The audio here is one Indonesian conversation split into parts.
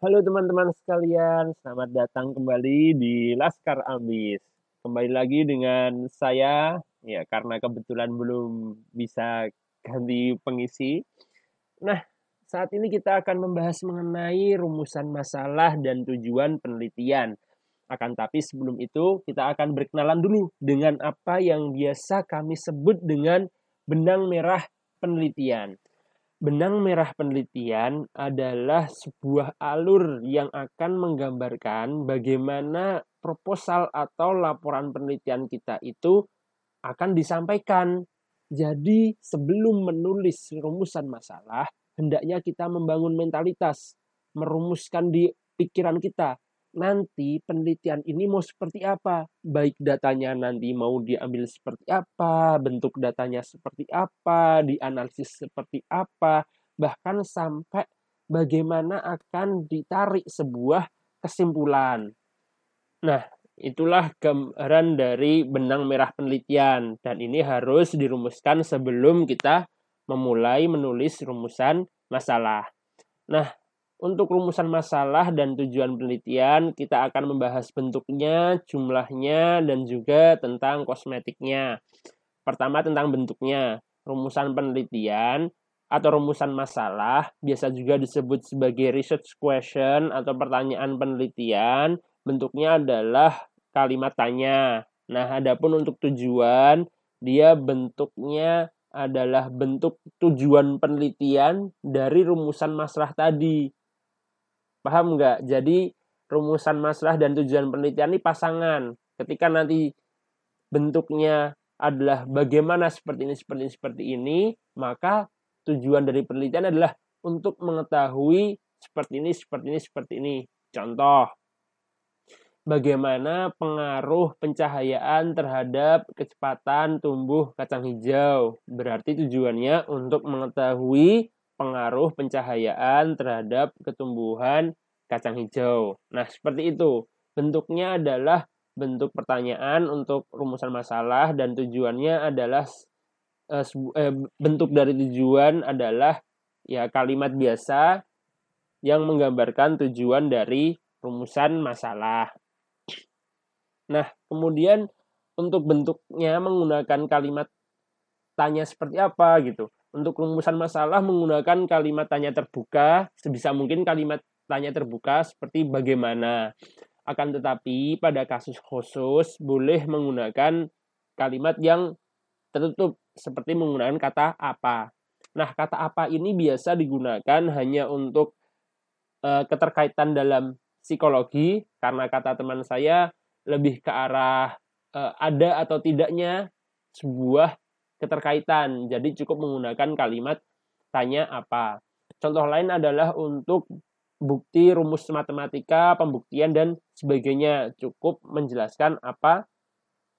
Halo teman-teman sekalian, selamat datang kembali di Laskar Ambis. Kembali lagi dengan saya, ya karena kebetulan belum bisa ganti pengisi. Nah, saat ini kita akan membahas mengenai rumusan masalah dan tujuan penelitian. Akan tapi sebelum itu, kita akan berkenalan dulu dengan apa yang biasa kami sebut dengan benang merah penelitian. Benang merah penelitian adalah sebuah alur yang akan menggambarkan bagaimana proposal atau laporan penelitian kita itu akan disampaikan. Jadi, sebelum menulis rumusan masalah, hendaknya kita membangun mentalitas, merumuskan di pikiran kita nanti penelitian ini mau seperti apa. Baik datanya nanti mau diambil seperti apa, bentuk datanya seperti apa, dianalisis seperti apa, bahkan sampai bagaimana akan ditarik sebuah kesimpulan. Nah, itulah gambaran dari benang merah penelitian dan ini harus dirumuskan sebelum kita memulai menulis rumusan masalah. Nah, untuk rumusan masalah dan tujuan penelitian, kita akan membahas bentuknya, jumlahnya, dan juga tentang kosmetiknya. Pertama tentang bentuknya. Rumusan penelitian atau rumusan masalah biasa juga disebut sebagai research question atau pertanyaan penelitian. Bentuknya adalah kalimat tanya. Nah, adapun untuk tujuan, dia bentuknya adalah bentuk tujuan penelitian dari rumusan masalah tadi. Paham nggak? Jadi rumusan masalah dan tujuan penelitian ini pasangan. Ketika nanti bentuknya adalah bagaimana seperti ini, seperti ini, seperti ini, maka tujuan dari penelitian adalah untuk mengetahui seperti ini, seperti ini, seperti ini. Contoh, bagaimana pengaruh pencahayaan terhadap kecepatan tumbuh kacang hijau. Berarti tujuannya untuk mengetahui pengaruh pencahayaan terhadap ketumbuhan kacang hijau. Nah, seperti itu. Bentuknya adalah bentuk pertanyaan untuk rumusan masalah dan tujuannya adalah eh, eh, bentuk dari tujuan adalah ya kalimat biasa yang menggambarkan tujuan dari rumusan masalah. Nah, kemudian untuk bentuknya menggunakan kalimat tanya seperti apa gitu. Untuk rumusan masalah menggunakan kalimat tanya terbuka, sebisa mungkin kalimat tanya terbuka seperti bagaimana. Akan tetapi pada kasus khusus boleh menggunakan kalimat yang tertutup seperti menggunakan kata apa. Nah, kata apa ini biasa digunakan hanya untuk e, keterkaitan dalam psikologi karena kata teman saya lebih ke arah e, ada atau tidaknya sebuah keterkaitan. Jadi cukup menggunakan kalimat tanya apa. Contoh lain adalah untuk bukti rumus matematika, pembuktian dan sebagainya. Cukup menjelaskan apa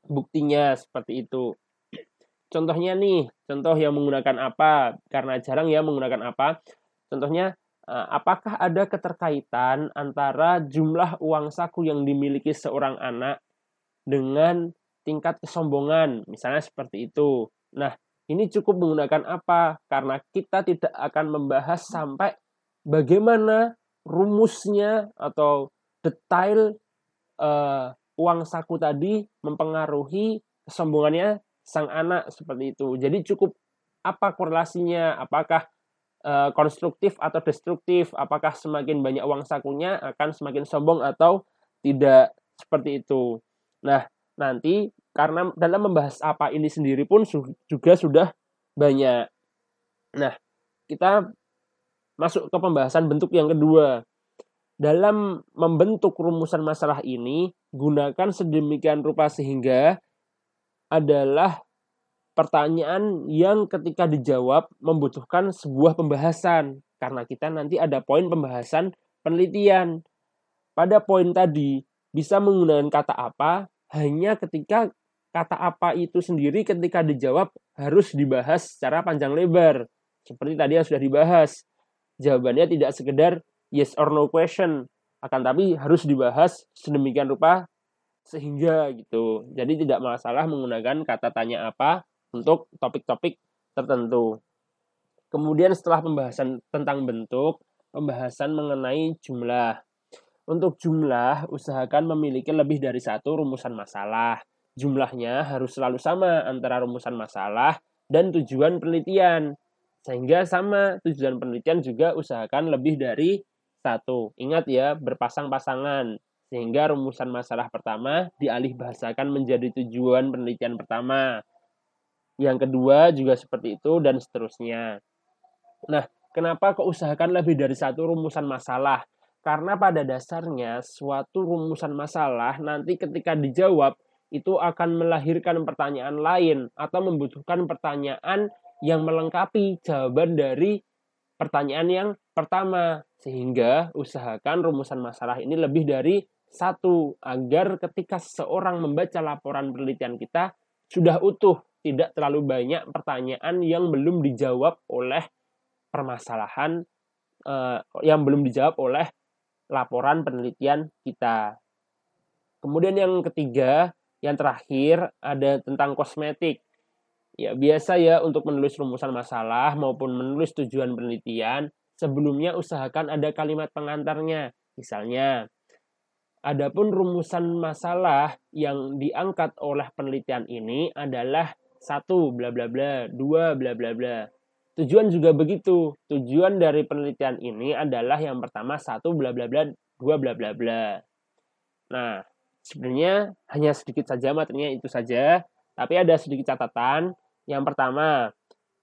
buktinya seperti itu. Contohnya nih, contoh yang menggunakan apa karena jarang ya menggunakan apa. Contohnya eh, apakah ada keterkaitan antara jumlah uang saku yang dimiliki seorang anak dengan tingkat kesombongan, misalnya seperti itu. Nah, ini cukup menggunakan apa? Karena kita tidak akan membahas sampai bagaimana rumusnya atau detail uh, uang saku tadi mempengaruhi kesombongannya sang anak seperti itu. Jadi cukup apa korelasinya? Apakah uh, konstruktif atau destruktif? Apakah semakin banyak uang sakunya akan semakin sombong atau tidak seperti itu? Nah, nanti karena dalam membahas apa ini sendiri pun juga sudah banyak. Nah, kita masuk ke pembahasan bentuk yang kedua. Dalam membentuk rumusan masalah ini, gunakan sedemikian rupa sehingga adalah pertanyaan yang ketika dijawab membutuhkan sebuah pembahasan. Karena kita nanti ada poin pembahasan penelitian. Pada poin tadi, bisa menggunakan kata apa hanya ketika kata apa itu sendiri ketika dijawab harus dibahas secara panjang lebar. Seperti tadi yang sudah dibahas. Jawabannya tidak sekedar yes or no question, akan tapi harus dibahas sedemikian rupa sehingga gitu. Jadi tidak masalah menggunakan kata tanya apa untuk topik-topik tertentu. Kemudian setelah pembahasan tentang bentuk, pembahasan mengenai jumlah. Untuk jumlah, usahakan memiliki lebih dari satu rumusan masalah. Jumlahnya harus selalu sama antara rumusan masalah dan tujuan penelitian. Sehingga sama tujuan penelitian juga usahakan lebih dari satu. Ingat ya, berpasang-pasangan. Sehingga rumusan masalah pertama dialih bahasakan menjadi tujuan penelitian pertama. Yang kedua juga seperti itu dan seterusnya. Nah, kenapa kok usahakan lebih dari satu rumusan masalah? Karena pada dasarnya suatu rumusan masalah nanti ketika dijawab itu akan melahirkan pertanyaan lain atau membutuhkan pertanyaan yang melengkapi jawaban dari pertanyaan yang pertama. Sehingga usahakan rumusan masalah ini lebih dari satu agar ketika seseorang membaca laporan penelitian kita sudah utuh, tidak terlalu banyak pertanyaan yang belum dijawab oleh permasalahan uh, yang belum dijawab oleh laporan penelitian kita. Kemudian yang ketiga, yang terakhir ada tentang kosmetik. Ya, biasa ya untuk menulis rumusan masalah maupun menulis tujuan penelitian, sebelumnya usahakan ada kalimat pengantarnya. Misalnya, adapun rumusan masalah yang diangkat oleh penelitian ini adalah satu bla bla bla, dua bla bla bla. Tujuan juga begitu. Tujuan dari penelitian ini adalah yang pertama satu bla bla bla, dua bla bla bla. Nah, sebenarnya hanya sedikit saja materinya itu saja, tapi ada sedikit catatan. Yang pertama,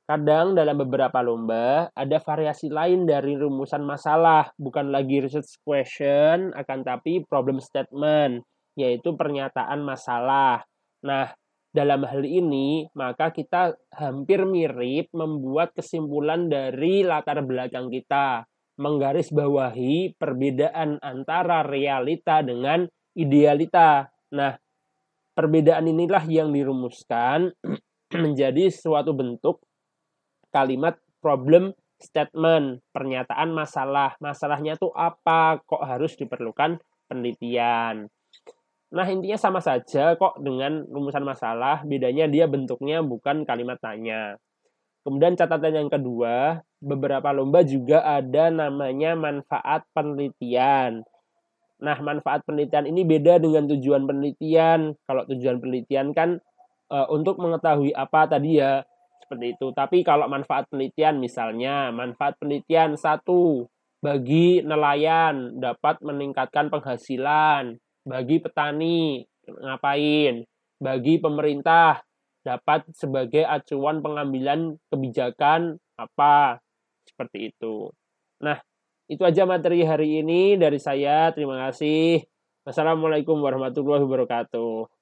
kadang dalam beberapa lomba ada variasi lain dari rumusan masalah, bukan lagi research question, akan tapi problem statement, yaitu pernyataan masalah. Nah, dalam hal ini, maka kita hampir mirip membuat kesimpulan dari latar belakang kita, menggarisbawahi perbedaan antara realita dengan idealita. Nah, perbedaan inilah yang dirumuskan menjadi suatu bentuk kalimat problem statement, pernyataan masalah. Masalahnya itu apa? Kok harus diperlukan penelitian? Nah, intinya sama saja kok dengan rumusan masalah, bedanya dia bentuknya bukan kalimat tanya. Kemudian catatan yang kedua, beberapa lomba juga ada namanya manfaat penelitian. Nah, manfaat penelitian ini beda dengan tujuan penelitian. Kalau tujuan penelitian kan e, untuk mengetahui apa tadi ya, seperti itu. Tapi kalau manfaat penelitian misalnya, manfaat penelitian satu, bagi nelayan dapat meningkatkan penghasilan bagi petani ngapain, bagi pemerintah dapat sebagai acuan pengambilan kebijakan apa seperti itu. Nah, itu aja materi hari ini dari saya. Terima kasih. Wassalamualaikum warahmatullahi wabarakatuh.